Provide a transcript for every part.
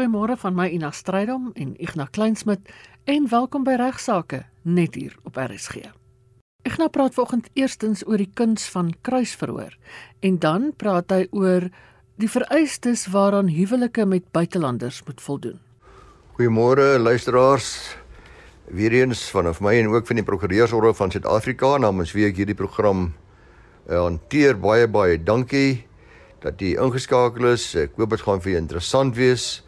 Goeiemôre van my Ina Strydom en Ignas Kleinsmid en welkom by Regsake net hier op RSG. Ignas praat vanoggend eerstens oor die kuns van kruisverhoor en dan praat hy oor die vereistes waaraan huwelike met buitelanders moet voldoen. Goeiemôre luisteraars. Weereens vanaf my en ook van die prokureursorde van Suid-Afrika namens wie ek hierdie program uh, hanteer baie baie dankie dat jy ingeskakel is. Ek hoop dit gaan vir jou interessant wees.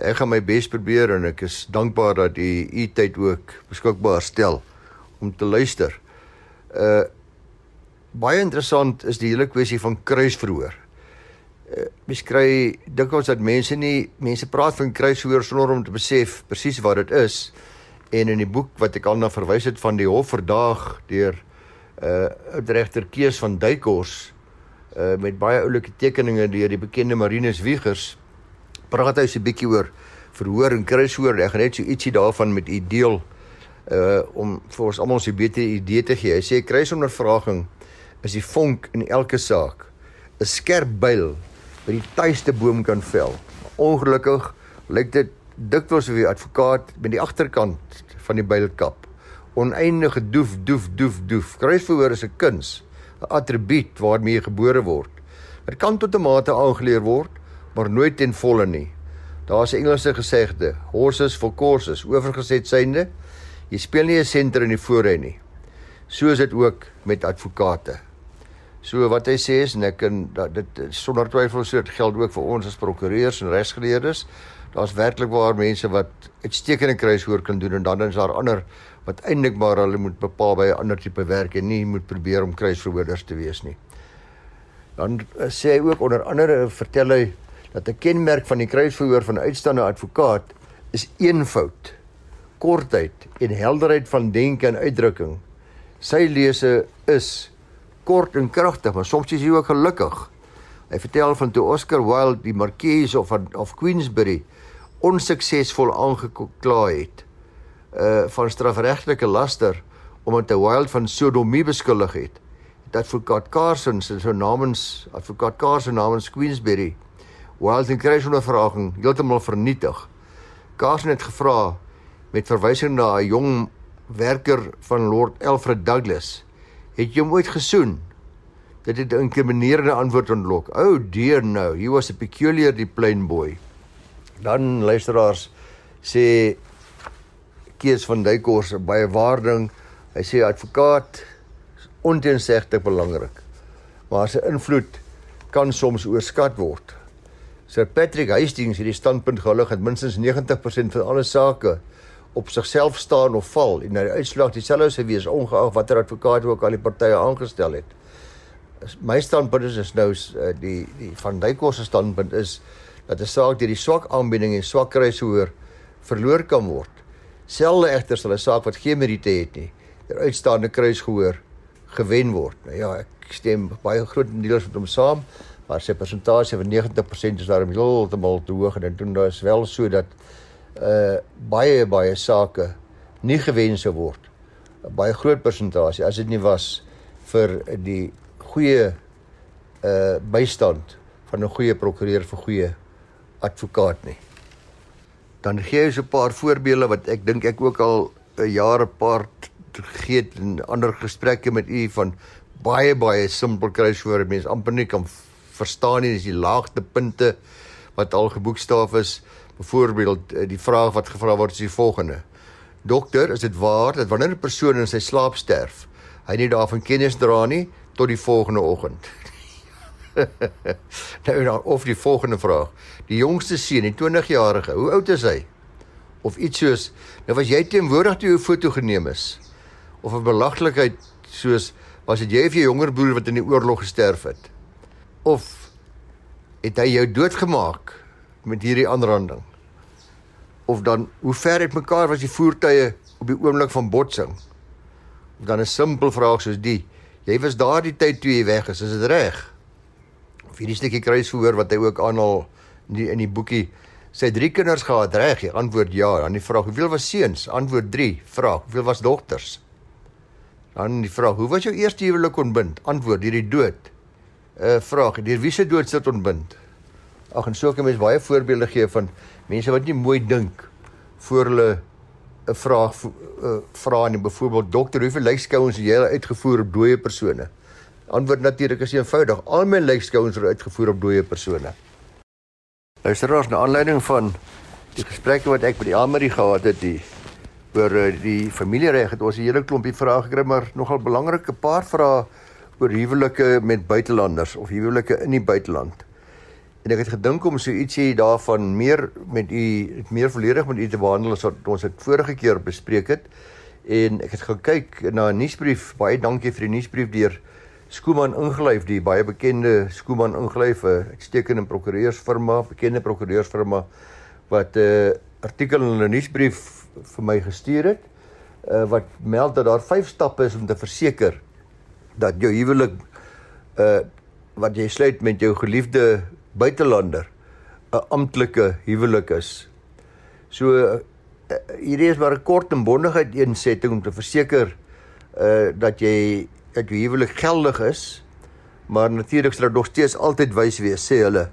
Ek gaan my bes probeer en ek is dankbaar dat u u tyd ook beskikbaar stel om te luister. Uh baie interessant is die hele kwessie van kruisverhoor. Uh mens kry dikwels dat mense nie mense praat van kruisverhoor sonder om te besef presies wat dit is. En in die boek wat ek al na verwys het van die hof verdaag deur uh regter Kees van Duykors uh met baie oulike tekeninge deur die bekende Marinus Wiegers praat hy so 'n bietjie oor verhoor en kruishoor. Ek gaan net so ietsie daarvan met u deel uh om vir ons almal 'n beter idee te gee. Hy sê kruisondervraging is die vonk in elke saak. 'n Skerp byl by die tuiste boom kan vel. Ongelukkig lyk dit dikwels of die advokaat met die agterkant van die byl kap. Oneindige doef doef doef doef. Kruisverhoor is 'n kuns, 'n attribuut waarmee jy gebore word. Dit kan tot 'n mate aangeleer word, maar nooit ten volle nie. Daar's 'n Engelse gesegde, horses for courses, oorgeset synde, jy speel nie 'n senter in die voorry nie. So is dit ook met advokate. So wat hy sê is en ek kan dit sonder twyfel so dit geld ook vir ons as prokureurs en regsgeleerdes. Daar's werklik waar mense wat uitstekende kruishoor kan doen en dan is daar ander wat eintlik maar hulle moet bepaal by 'n ander tipe werk en nie moet probeer om kruisverhoorders te wees nie. Dan uh, sê hy ook onder andere vertel hy dat 'n kenmerk van die kruisverhoor van 'n uitstaande advokaat is eenvoud, kortheid en helderheid van denke en uitdrukking. Sy lese is kort en kragtig, maar soms is hy ook gelukkig. Hy vertel van toe Oscar Wilde die Marquise of of Queensberry onsuksesvol aangekla het uh van strafregtelike laster omdat hy Wilde van sodomie beskuldig het. Het advokaat Carson se so namens advokaat Carson namens Queensberry Wild en kry so 'n vraging heeltemal vernietig. Carson het gevra met verwysing na 'n jong werker van Lord Alfred Douglas. Het jy hom ooit gesoen? Dit het 'n inkriminerende antwoord ontlok. Oh dear no, he was a peculiarly plain boy. Dan luisteraars sê Kees van Duykors baie waarding. Hy sê advokaat onteenseglik belangrik. Maar sy invloed kan soms oorskat word. Sir Patrick Hastings het die standpunt gehullig dat minstens 90% van alle sake op sigself staan of val en nou die uitslag dieselfde sou wees ongeag watter advokaat ook al die partye aangestel het. My standpunt is, is nou uh, die die van Duykos se standpunt is dat 'n saak deur die swak aanbieding en swak kruishoor verloor kan word. Selde egter sal 'n saak wat geen meriete het nie, deur uitstaande kruisgehoor gewen word. Nou ja, ek stem baie groot deels met hom saam maar sy persentasie van 90% is daarom heeltemal te hoog en dit is wel so dat uh baie baie sake nie gewen sou word. 'n Baie groot persentasie as dit nie was vir die goeie uh bystand van 'n goeie prokureur vir goeie advokaat nie. Dan gee jy so 'n paar voorbeelde wat ek dink ek ook al 'n jaar 'n paar het in ander gesprekke met u van baie baie simpel kruiswoorde mense amper nie kan verstaan nie is die laagtepunte wat al geboekstaaf is. Byvoorbeeld eh, die vraag wat gevra word is die volgende. Dokter, is dit waar dat wanneer 'n persoon in sy slaap sterf, hy nie daarvan kennis dra nie tot die volgende oggend? nou dan of die volgende vraag. Die jongste seun, die 20-jarige, hoe oud is hy? Of iets soos, nou was jy teenwoordig toe 'n foto geneem is? Of 'n belaglikheid soos was dit jy of jou jonger broer wat in die oorlog gesterf het? Of het hy jou doodgemaak met hierdie aanranding? Of dan hoe ver het mekaar was die voertuie op die oomblik van botsing? Of dan 'n simpel vraag soos die: Jy was daardie tyd toe jy weg is, is dit reg? Of hierdie stukkie kruisverhoor wat hy ook aanhaal in die, in die boekie sy drie kinders gehad, reg? Hy antwoord ja. Dan die vraag: Hoeveel was seuns? Antwoord 3. Vraag: Hoeveel was dogters? Dan die vraag: Hoe was jou eerste huwelik ontbind? Antwoord: Hierdie dood. Uh, vraag, deur wie se dood sit ontbind? Ag en so kan mens baie voorbeelde gee van mense wat nie mooi dink voor hulle 'n vraag uh, vra nie. Byvoorbeeld dokter, hoeveel lykskouings het jy uitgevoer op dooie persone? Antwoord natuurlik is eenvoudig. Al my lykskouings is uitgevoer op dooie persone. Luisteraars, na aanleiding van die gesprekke wat ek met die Almarie gehad het, die oor uh, die familiereg het ons 'n hele klompie vrae gekry, maar nogal belangrike paar vrae oor huwelike met buitelanders of huwelike in die buiteland. En ek het gedink om so ietsie daarvan meer met u meer volledig met u te behandel as wat ons dit vorige keer bespreek het. En ek het gekyk na 'n nuusbrief. Baie dankie vir die nuusbrief deur Skooman Ingelyf, die baie bekende Skooman Ingelyf, 'n uitstekende prokureursfirma, bekende prokureursfirma wat 'n uh, artikel in 'n nuusbrief vir my gestuur het. Uh, wat meld dat daar 5 stappe is om te verseker dat jou huwelik uh wat jy sluit met jou geliefde buitelander 'n amptelike huwelik is. So uh, hierdie is maar 'n kort en bondigheid eensetting om te verseker uh dat jy dat jou huwelik geldig is. Maar natuurlik sal dit nog steeds altyd wys wees sê hulle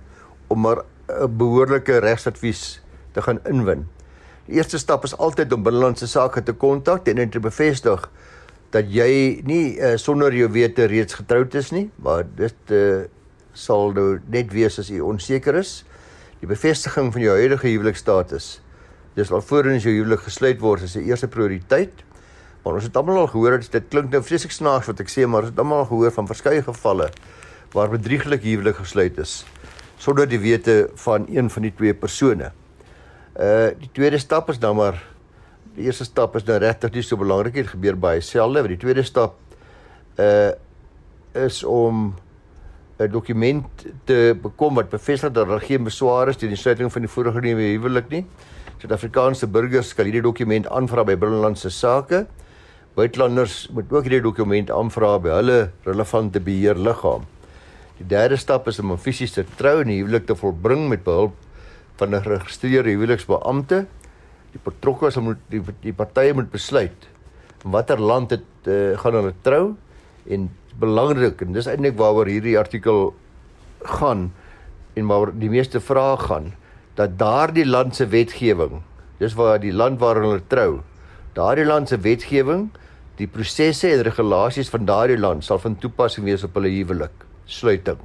om maar 'n behoorlike regsadvies te gaan inwin. Die eerste stap is altyd om binnelandse sake te kontak en te bevestig dat jy nie uh, sonder jou wete reeds getroud is nie, maar dit uh, sal nou net wees as u onseker is. Die bevestiging van jou huidige huwelikstatus. Dis alvorens jou huwelik gesluit word is die eerste prioriteit. Maar ons het almal al gehoor dat dit klink nou vreeslik snaaks wat ek sê, maar ons het almal al gehoor van verskeie gevalle waar bedrieglik huwelik gesluit is sonder die wete van een van die twee persone. Uh die tweede stap is dan maar die eerste stap is nou regtig nie so belangrik nie, dit gebeur baie selde, maar die tweede stap uh is om 'n dokument te bekom wat bevestig dat daar geen besware is teen die sluiting van die vorige nuwe huwelik nie. Suid-Afrikaanse burgers kan hierdie dokument aanvra by binnelandse sake. Buitelanders moet ook hierdie dokument aanvra by hulle relevante beheerliggaam. Die derde stap is om fisies te trou en die huwelik te volbring met behulp van 'n geregistreerde huweliksbeampte. Die betrokkes moet die, die partye moet besluit in watter land dit uh, gaan hulle trou en belangrik en dis eintlik waaroor hierdie artikel gaan en maar die meeste vrae gaan dat daardie land se wetgewing dis waar die land waar hulle trou daardie land se wetgewing die prosesse en regulasies van daardie land sal van toepassing wees op hulle huwelik sluiting.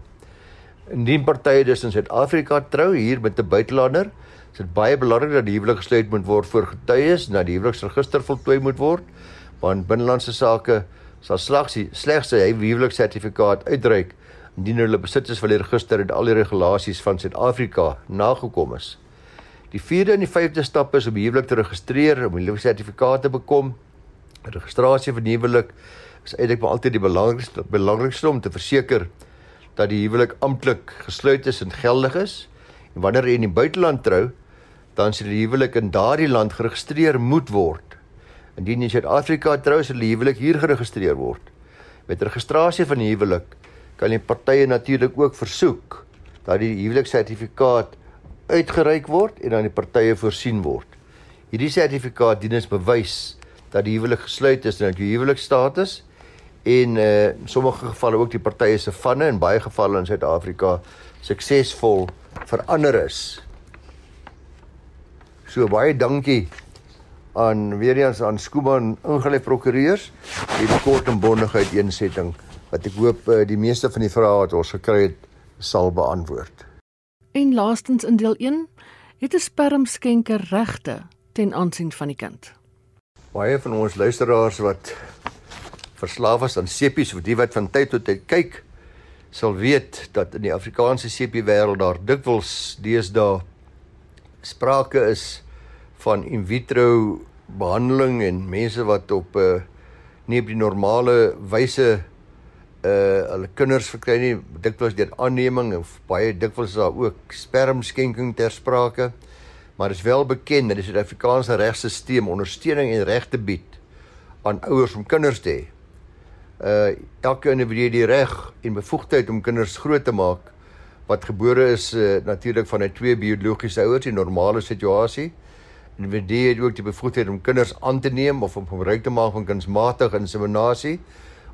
Indien partye dus in Suid-Afrika trou hier met 'n buitelander is dit baie belangrik dat die huwelik gesluit moet word voor getuies en dat die huweliksregister voltooi moet word want binnelandse sake sal slegs slegs sy huweliksertifikaat uitreik indien hulle besitters van die register en al die regulasies van Suid-Afrika nagekom is. Die vierde en die vyfde stap is om huwelik te registreer, om die huweliksertifikaat te bekom. Registrasie van huwelik is eintlik maar altyd die belangrikste belangrikste om te verseker dat die huwelik amptelik gesluit is en geldig is. En wanneer jy in die buiteland trou, dan sal die huwelik in daardie land geregistreer moet word Indien jy in Suid-Afrika trou, sal die huwelik hier geregistreer word. Met registrasie van die huwelik kan die partye natuurlik ook versoek dat die huweliksertifikaat uitgereik word en aan die partye voorsien word. Hierdie sertifikaat dien as bewys dat die huwelik gesluit is en dat die huwelikstatus en uh sommige gevalle ook die partye se vanne in baie gevalle in Suid-Afrika suksesvol verander is. So baie dankie aan weer eens aan Skooman ingelyf prokureurs hierdie kort en bondigheid eensetting wat ek hoop eh, die meeste van die vrae wat ons gekry het sal beantwoord. En laastens in deel 1 het 'n spermskenker regte ten aansien van die kind. Baie van ons luisteraars wat verslaaf is aan sepies of die wat van tyd tot tyd kyk sal weet dat in die Afrikaanse sepie wêreld daar dikwels deesdae sprake is van in vitro behandeling en mense wat op 'n uh, eh, nie op die normale wyse uh hulle kinders verkry nie dikwels deur aanneming en baie dikwels is daar ook spermskenking ter sprake maar dit is wel bekend dat die Suid-Afrikaanse regstelsel ondersteuning en regte bied aan ouers om kinders te hê. Uh elke individu die reg en bevoegdheid om kinders groot te maak wat gebore is uh, natuurlik van 'n twee biologiese ouers in normale situasie En dit het ook die bevoegdheid om kinders aan te neem of om gebruik te maak van kunsmatige inseminasie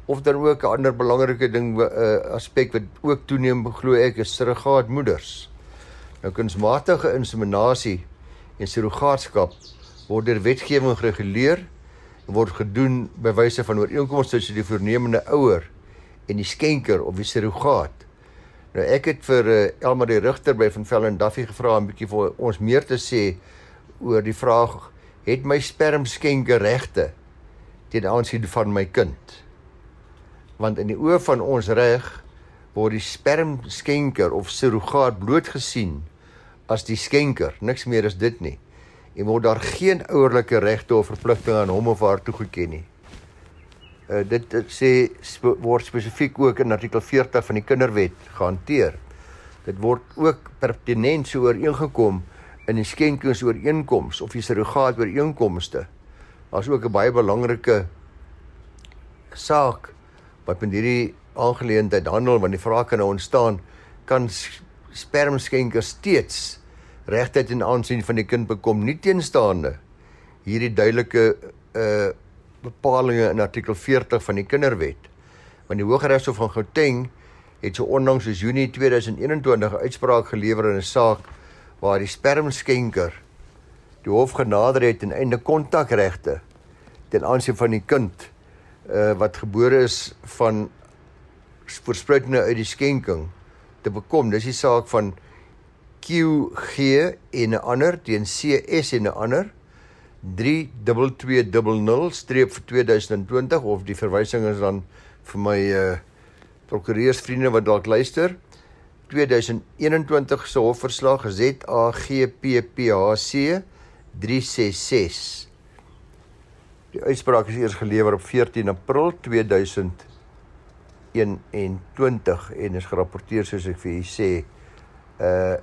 of dan ook 'n ander belangrike ding 'n uh, aspek wat ook toeneem glo ek is surrogaatmoeders. Nou kunsmatige inseminasie en surrogaatskap word deur wetgewing gereguleer en word gedoen by wyse van ooreenkoms tussen die voornemende ouer en die skenker of die surrogaat. Nou ek het vir uh, Elmarie die Rigter by van Velden Duffy gevra om 'n bietjie vir ons meer te sê oor die vraag het my spermskenker regte teen aansien van my kind? Want in die oë van ons reg word die spermskenker of surrogaat bloot gesien as die skenker, niks meer as dit nie. En word daar geen ouerlike regte of verpligtinge aan hom of haar toegeken nie. Uh dit, dit sê sp word spesifiek ook in artikel 40 van die Kinderwet gehanteer. Dit word ook pertinent so ooreengekom in die skenkingsooreenkoms of die surrogaat ooreenkomste. Daar's ook 'n baie belangrike saak wat met hierdie aangeleentheid handel want die vraag kan nou ontstaan kan spermskenkers steeds regtheid en aansien van die kind bekom nie teenstaande hierdie duidelike uh bepalinge in artikel 40 van die Kinderwet. Want die Hooggeregshof van Gauteng het so onlangs soos Junie 2021 'n uitspraak gelewer in 'n saak waar die spermskenker die hof genader het en einde kontakregte ten aansien van die kind uh wat gebore is van voorspruitende uit die skenking te bekom. Dis die saak van QG en 'n ander teen CS en 'n ander 32200-2020 of die verwysing is dan vir my uh prokureursvriende wat dalk luister 2021 se hofverslag ZAGPPHC 366 Die uitspraak is eers gelewer op 14 April 2021 en is gerapporteer soos ek vir u sê uh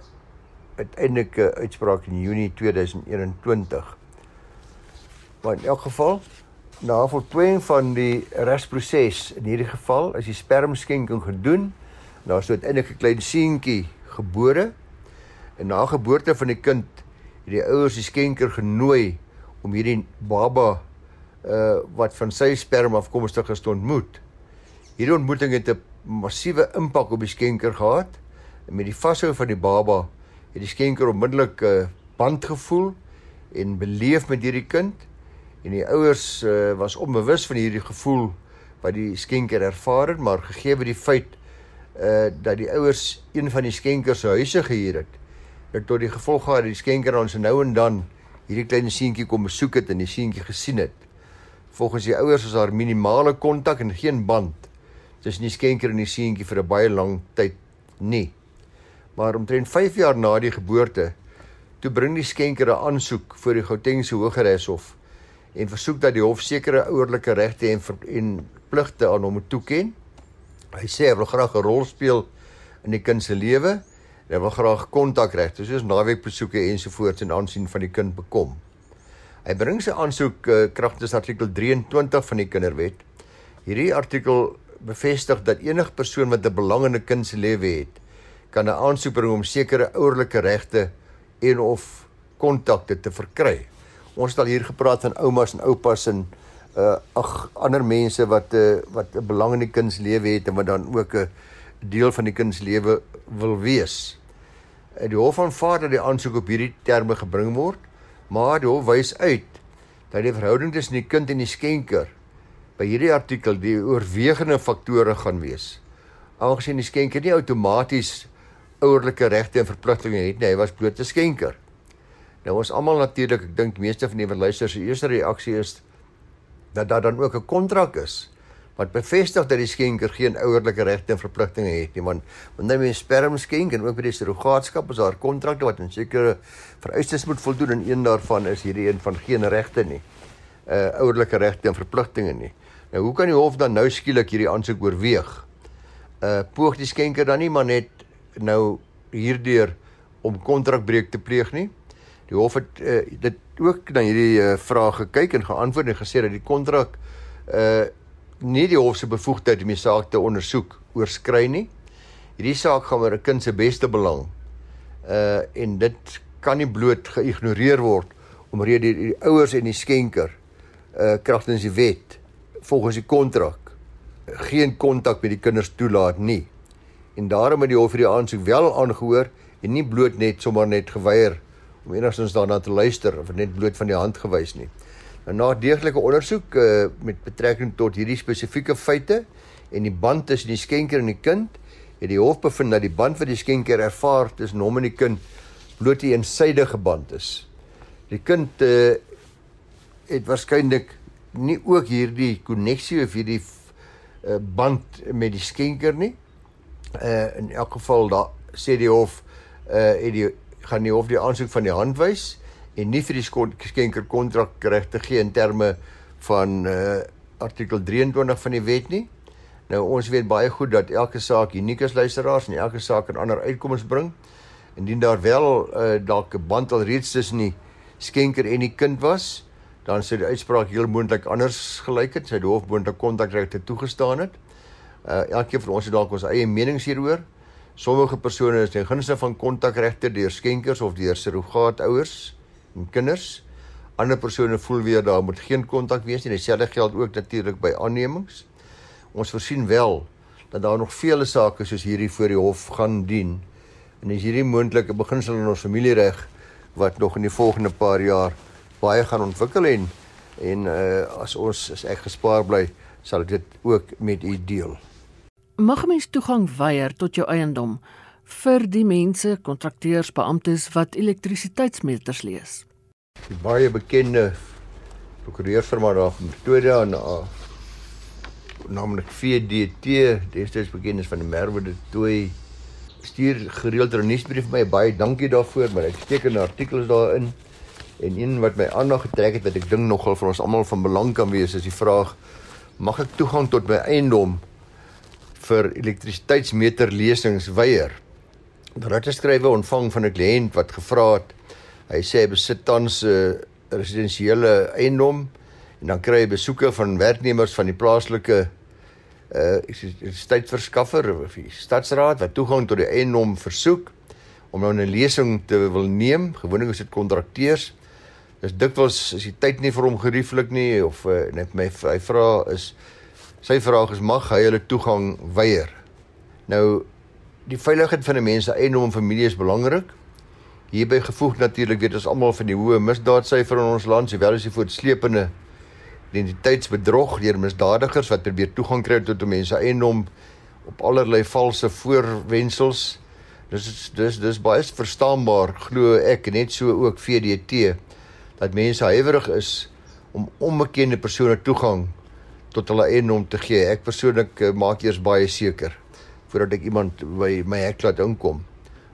uiteindelike uitspraak in Junie 2021. Maar in elk geval na voltooiing van die regsproses in hierdie geval is die spermskenking gedoen. Daar is uiteindelik 'n klein seentjie gebore. En na geboorte van die kind het die ouers die skenker genooi om hierdie baba uh wat van sy sperm afkomstig is te ontmoet. Hierdie ontmoeting het 'n massiewe impak op die skenker gehad en met die vashou van die baba het die skenker onmiddellik 'n uh, eh, band gevoel en beleef met hierdie kind en die ouers uh, was onbewus van hierdie gevoel wat die skenker ervaar het maar gegee word die feit uh dat die ouers een van die skenkers se huise gehuur het. Dat tot die gevolg gehad die skenker ons nou en dan hierdie klein seentjie kom besoek het en die seentjie gesien het. Volgens die ouers was daar minimale kontak en geen band tussen die skenker en die seentjie vir 'n baie lang tyd nie. Maar omtrent 5 jaar na die geboorte, toe bring die skenker 'n aansoek voor die Gautengse Hooggeregshof en versoek dat die hof sekere ouerlike regte en en pligte aan hom moet toeken. Hy sê hy wil graag 'n rol speel in die kind se lewe en hy wil graag kontakregte soos naweekbesoeke ensovoorts in aansien van die kind bekom. Hy bring sy aansoek uh, kragtens artikel 23 van die Kinderwet. Hierdie artikel bevestig dat enige persoon wat 'n belang in 'n kind se lewe het, kan 'n aansoek bring om sekere ouerlike regte en of kontakte te verkry. Ons het al hier gepraat van oumas en oupas en uh ag ander mense wat 'n uh, wat 'n belang in die kind se lewe het en wat dan ook 'n deel van die kind se lewe wil wees. En die hof aanvaar dat die aansoek op hierdie terme gebring word, maar die hof wys uit dat die verhouding tussen die kind en die skenker by hierdie artikel die oorwegende faktore gaan wees. Aangesien die skenker nie outomaties ouerlike regte en verpligtinge het nie. Hy was bloot 'n skenker. Nou ons almal natuurlik, ek dink meeste van die wat luister se eerste reaksie is dat daar dan ook 'n kontrak is wat bevestig dat die skenker geen ouerlike regte en verpligtinge het nie. Want wanneer 'n sperm skenk en ook by die surrogaatskap is daar kontrakte wat in sekere vereistes moet voldoen en een daarvan is hierdie een van geen regte nie. Uh ouerlike regte en verpligtinge nie. Nou hoe kan die hof dan nou skielik hierdie aansoek oorweeg? Uh poog die skenker dan nie maar net nou hierdeur om kontrakbreuk te pleeg nie. Die hof het uh, dit ook na hierdie uh, vraag gekyk en geantwoord en gesê dat die kontrak uh nie die hof se bevoegdheid om die saak te ondersoek oorskry nie. Hierdie saak gaan oor 'n kind se beste belang. Uh en dit kan nie bloot geïgnoreer word omrede die, die ouers en die skenker uh kragtens die wet volgens die kontrak geen kontak met die kinders toelaat nie en daarom het die hof hierdie aansoek wel aangehoor en nie bloot net sommer net geweier om enigstens daarna te luister of net bloot van die hand gewys nie. Nou na deeglike ondersoek uh, met betrekking tot hierdie spesifieke feite en die band tussen die skenker en die kind, het die hof bevind dat die band wat die skenker ervaar tussen hom en die kind bloot 'n eensydige band is. Die kind uh, het waarskynlik nie ook hierdie koneksie of hierdie uh, band met die skenker nie. Uh in elk geval daar sê die hof uh het die gaan die hof die aansoek van die hand wys en nie vir die skenker kontrak reg te gee in terme van uh artikel 23 van die wet nie. Nou ons weet baie goed dat elke saak uniek is luisteraars en elke saak 'n ander uitkoms bring. Indien daar wel uh, dalk 'n band al reeds tussen die skenker en die kind was, dan sou die uitspraak heel moontlik anders gelyk het. Sy hof moontlik kontakregte toegestaan het. Uh elkeen van ons het dalk ons eie menings hieroor. Sommige persone is ten gunste van kontakregte deur skenkers of deur surrogaatouers en kinders. Ander persone voel weer daar moet geen kontak wees nie. Dieselfde geld ook natuurlik by aannemings. Ons voorsien wel dat daar nog vele sake soos hierdie voor die hof gaan dien. En is hierdie moontlike beginsel in ons familiereg wat nog in die volgende paar jaar baie gaan ontwikkel en en uh, as ons as ek gespaar bly, sal ek dit ook met u deel. Mag mens toegang weier tot jou eiendom vir die mense, kontrakteurs, beamptes wat elektrisiteitsmeters lees? Die baie bekende prokureursfirma daar van Pretoria en uh, naamlik VDT, destyds bekend is van die Merwe de Tooi stuur gereeld 'n nuusbrief vir my. Baie dankie daarvoor, maar ek steek 'n artikel daarin. En een wat my aandag getrek het wat ek dink nogal vir ons almal van belang kan wees is die vraag: Mag ek toegang tot my eiendom vir elektrisiteitsmeterlesings weier? Daar het skrywe ontvang van 'n kliënt wat gevra het. Hy sê hy besit tans 'n residensiële eiendom en dan kry hy besoeke van werknemers van die plaaslike uh staatsverskaffer of die stadsraad wat toegang tot die eiendom versoek om nou 'n lesing te wil neem. Gewoonlik is dit kontrakteurs. Dis dikwels is die tyd nie vir hom gerieflik nie of uh, net my hy vra is sy vraag is mag hy hulle toegang weier. Nou die veiligheid van 'n mens se eiendom en familie is belangrik. Hierby gevoeg natuurlik weet ons almal van die hoë misdaadsyfer in ons land, sowel as die voortsleepende identiteitsbedrog deur misdadigers wat probeer toegang kry tot mense eiendom op allerlei valse voorwendsels. Dis dis dis baie verstaanbaar glo ek net so ook VDT dat mense huiwerig is om onbekende persone toegang tot hulle eiendom te gee. Ek persoonlik uh, maak eers baie seker voordat ek iemand by my hek laat inkom.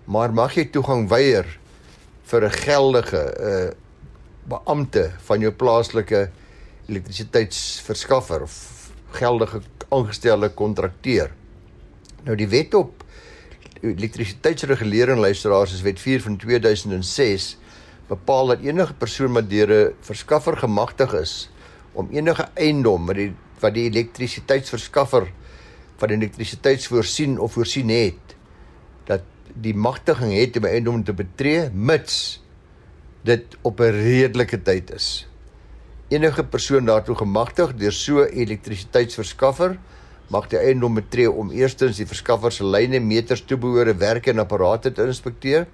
Maar mag jy toegang weier vir 'n geldige uh beampte van jou plaaslike elektrisiteitsverskaffer of geldige aangestelde kontrakteur. Nou die wet op elektrisiteitsregulering luisteraars is wet 4 van 2006 bepaal dat enige persoon wat deur 'n verskaffer gemagtig is om enige eiendom wat die wat die elektrisiteitsverskaffer van elektrisiteitsvoorsien of voorsien het dat die magtiging het om eiendom te betree mits dit op 'n redelike tyd is enige persoon daartoe gemagtig deur so elektrisiteitsverskaffer mag die eiendom betree om eerstens die verskaffer se lyne, meters, toebehore, werke en apparate te inspekteer.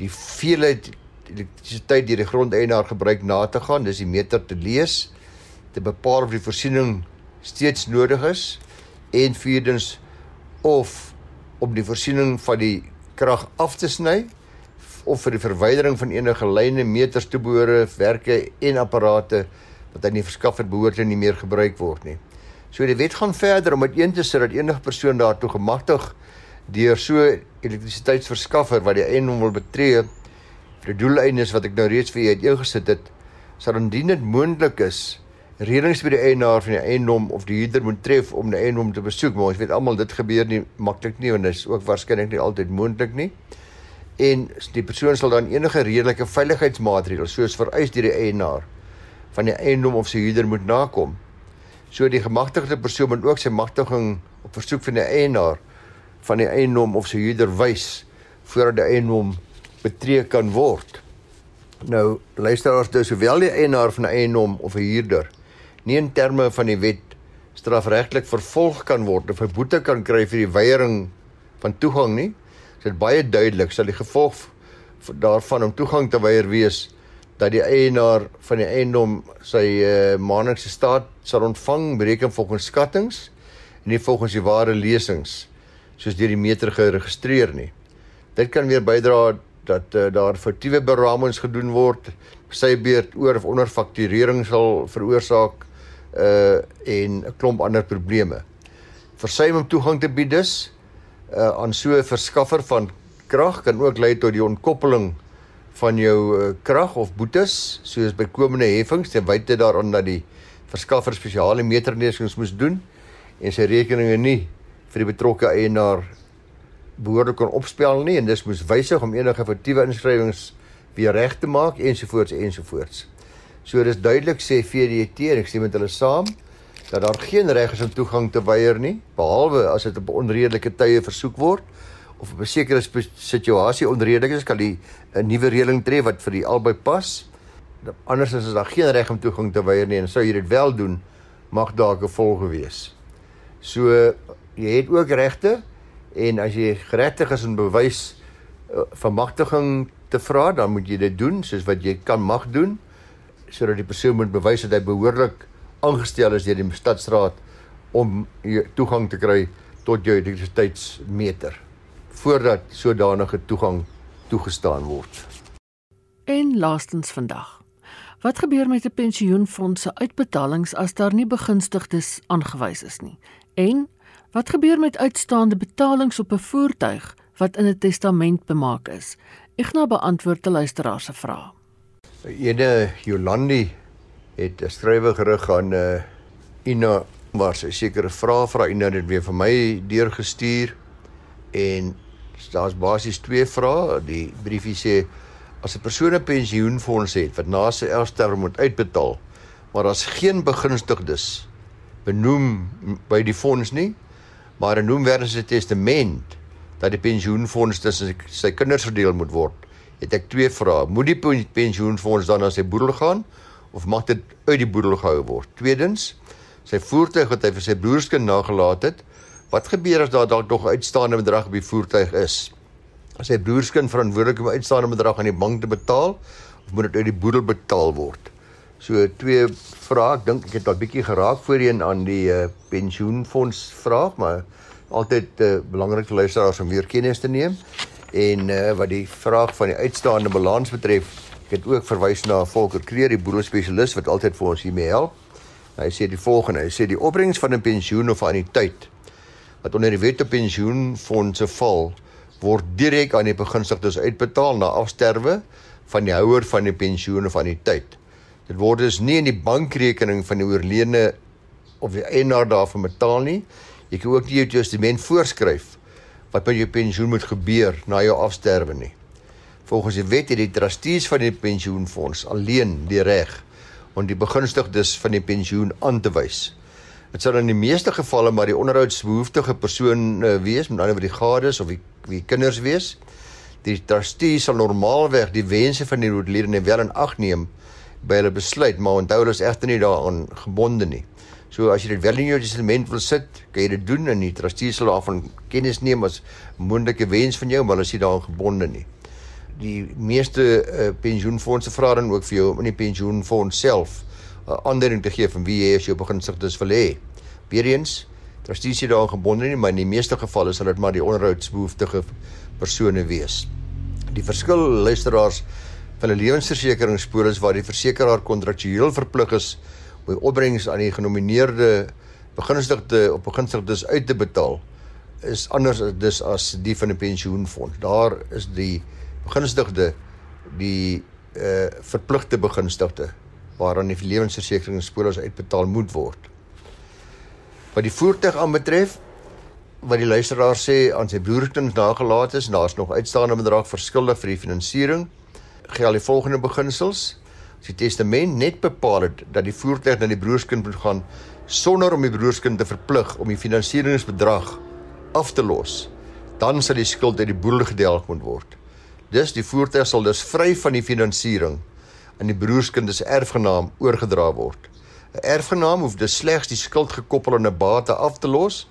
Die veelheid elektrisiteit deur die grondeienaar gebruik na te gaan, dis die meter te lees, te bepaal of die voorsiening steeds nodig is en vierdens of om die voorsiening van die krag af te sny of vir die verwydering van enige lyne, meters, toebehore, werke en apparate wat aan die verskaffer behoort en nie meer gebruik word nie. So die wet gaan verder om uiteen te sit dat enige persoon daartoe gemagtig deur so elektrisiteitsverskaffer wat die eiendom wil betree vir die doeleindes wat ek nou reeds vir julle uiteengesit het, sal indien dit moontlik is redings by die eienaar van die eiendom of die huurder moet tref om die eiendom te besoek, maar ons weet almal dit gebeur nie maklik nie en dit is ook waarskynlik nie altyd moontlik nie en die persoon sal dan enige redelike veiligheidsmaatreëls soos vereis deur die eienaar van die eiendom of sy huurder moet nakom. So die gemagtigde persoon moet ook sy magtiging op versoek van die eienaar van die eiendom of sy huurder wys voordat die eiendom betree kan word. Nou luisteraars, dis sowel die eienaar van 'n eiendom of 'n huurder nie in terme van die wet strafregtelik vervolg kan word of 'n boete kan kry vir die weiering van toegang nie Dit baie duidelik sal die gevolg daarvan om toegang te weier wees dat die eienaar van die eiendom sy uh, maandelikse staat sal ontvang bereken volgens skattings en nie volgens die ware lesings soos deur die meter geregistreer nie. Dit kan weer bydra dat uh, daar foutiewe beramings gedoen word, sy beurt oor of onder fakturering sal veroorsaak uh en 'n klomp ander probleme. Versuim om toegang te bied dus uh aan so 'n verskaffer van krag kan ook lei tot die ontkoppeling van jou uh, krag of boetes soos bykomende heffings ten wyte daaraan dat die verskaffer spesiale meternesings moes doen en sy rekeninge nie vir die betrokke eienaar behoorlik kon opspel nie en dis moes wysig om enige foutiewe inskrywings weer reg te maak ensovoorts ensovoorts. So dis duidelik sê VDT en ek sê met hulle saam dat daar geen reg is om toegang te weier nie behalwe as dit op onredelike tye versoek word of op 'n sekere situasie onredelik is, kan die 'n nuwe reëling tref wat vir die albei pas. Anders is daar geen reg om toegang te weier nie en sou jy dit wel doen, mag daar gevolge wees. So jy het ook regte en as jy geregtig is om bewys uh, van magtiging te vra, dan moet jy dit doen soos wat jy kan mag doen sodat die persoon moet bewys dat hy behoorlik aangestel is deur die stadsraad om toegang te kry tot jou elektrisiteitsmeter voordat sodanige toegang toegestaan word. En laastens vandag. Wat gebeur met 'n pensioenfonds se uitbetalings as daar nie begunstigdes aangewys is nie? En wat gebeur met uitstaande betalings op 'n voertuig wat in 'n testament bemaak is? Ignas beantwoord 'n luisteraar se vraag. Ene Jolandi het 'n skrywe gerig aan uh, Ina waar sy sekere vrae vra Ina het weer vir my deurgestuur en daar's basies twee vrae. Die briefie sê as 'n persoon 'n pensioenfonds het wat na sy sterwe moet uitbetaal, maar daar's geen begunstigdes benoem by die fonds nie, maar er noem word 'n testament dat die pensioenfonds tussen sy kinders verdeel moet word. Het ek twee vrae. Moet die pensioenfonds dan na sy boedel gaan of mag dit uit die boedel gehou word? Tweedens, sy voertuig wat hy vir sy broerskind nagelaat het, Wat gebeur as daar dalk nog 'n uitstaande bedrag op die voertuig is? As sy broerskind verantwoordelik om uitstaande bedrag aan die bank te betaal of moet dit uit die boedel betaal word? So twee vrae, ek dink ek het al bietjie geraak voorheen aan die uh, pensioenfonds vraag, maar altyd uh, belangrik vir luisteraars om weer kennis te neem. En uh, wat die vraag van die uitstaande balans betref, ek het ook verwys na Volker Kreer, die boedelspesialis wat altyd vir ons hiermee help. Hy sê die volgende, hy sê die opbrengs van 'n pensioen of anniteit wat onder die wet op pensioenfondse val, word direk aan die begunstigdes uitbetaal na afsterwe van die houer van die pensioen of anniteit. Dit word dus nie in die bankrekening van die oorledene of die eienaar daarvan betaal nie. Jy kan ook nie jou testament voorskryf wat met jou pensioen moet gebeur na jou afsterwe nie. Volgens die wet het die trustees van die pensioenfonds alleen die reg om die begunstigdes van die pensioen aan te wys. Dit sal in die meeste gevalle maar die onderhoudsbehoeftige persoon uh, wees, met ander woorde die gades of die wie kinders wees. Die trustee sal normaalweg die wense van die oorledene wel in ag neem by hulle besluit, maar onthou hulle is egter nie daaraan gebonde nie. So as jy dit wel in jou testament wil sit, kan jy dit doen en die trustee sal daarvan kennis neem as moontlike wens van jou, maar hulle is nie daaraan gebonde nie. Die meeste uh, pensioenfondse vra dan ook vir jou in die pensioenfonds self 'n uh, aandering te gee van wie jy as jou begunstigdes wil hê. Weereens, trustees is daar gebonde nie, maar in die meeste gevalle sal dit maar die onderhoudsbehoeftige persone wees. Die verskil luisteraars van 'n lewensversekeringspolis waar die versekeraar kontraktueel verplig is om opbrengs aan die genomineerde begunstigde op begunstigdes uit te betaal is anders dus as die van 'n pensioenfonds. Daar is die begunstigde die uh verpligte begunstigde waaraan die lewensversekeringspolis uitbetaal moet word. Wat die voertuig aanbetref, wat die luisteraar sê aan sy broerskind nagelaat is, daar's nog uitstaande bedrag verskuldig vir die finansiering, geld die volgende beginsels. Die testament net bepaal het dat die voertuig na die broerskind moet gaan sonder om die broerskind te verplig om die finansieringsbedrag af te los, dan sal die skuld uit die boedel gedelg moet word. Dus die voertuig sal dus vry van die finansiering aan die broerskind se erfgenaam oorgedra word. 'n Erfgenaam hoef dus slegs die skuld gekoppel aan 'n bate af te los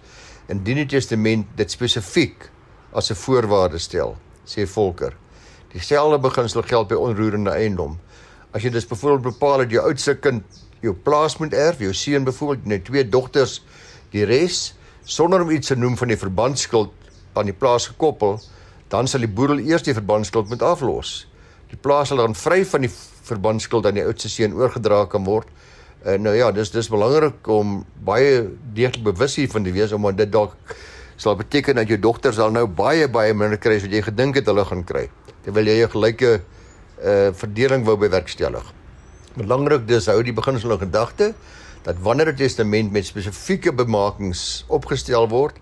indien die testament dit spesifiek as 'n voorwaarde stel, sê Volker. Dieselfde beginsel geld by onroerende eiendom. As jy dus byvoorbeeld bepaal dat jou oudste kind jou plaas moet erf, jou seun byvoorbeeld net twee dogters die res sonder om iets te noem van die verbandskuld aan die plaas gekoppel, dan sal die boedel eers die verbandskuld moet aflos. Die plaas sal dan vry van die verbandskuld aan die oudste seun oorgedra kan word. En nou ja, dis dis belangrik om baie deeglik bewus hiervan te wees omdat dit dalk sal beteken dat jou dogters al nou baie baie minder kry as wat jy gedink het hulle gaan kry. Terwyl jy 'n gelyke uh verdeling wou bewerkstellig. Belangrik dis hou die beginsel in gedagte dat wanneer 'n testament met spesifieke bemarkings opgestel word,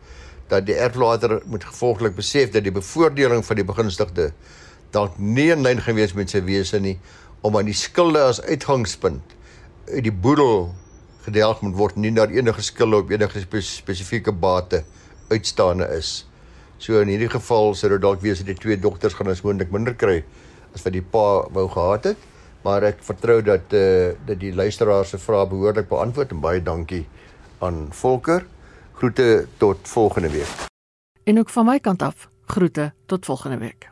dat die erflater moet gevolglik besef dat die bevoordeling van die begunstigde dalk nie in lyn gewees met sy wese nie om aan die skulde as uitgangspunt uit die boedel gedeeld moet word nie dat enige skulde op enige spesifieke bate uitstaande is. So in hierdie geval sou dit dalk wees dat die twee dogters gaan ons moontlik minder kry as wat die pa wou gehad het, maar ek vertrou dat eh uh, dat die luisteraar se vrae behoorlik beantwoord en baie dankie aan Volker. Groete tot volgende week. En ook van my kant af, groete tot volgende week.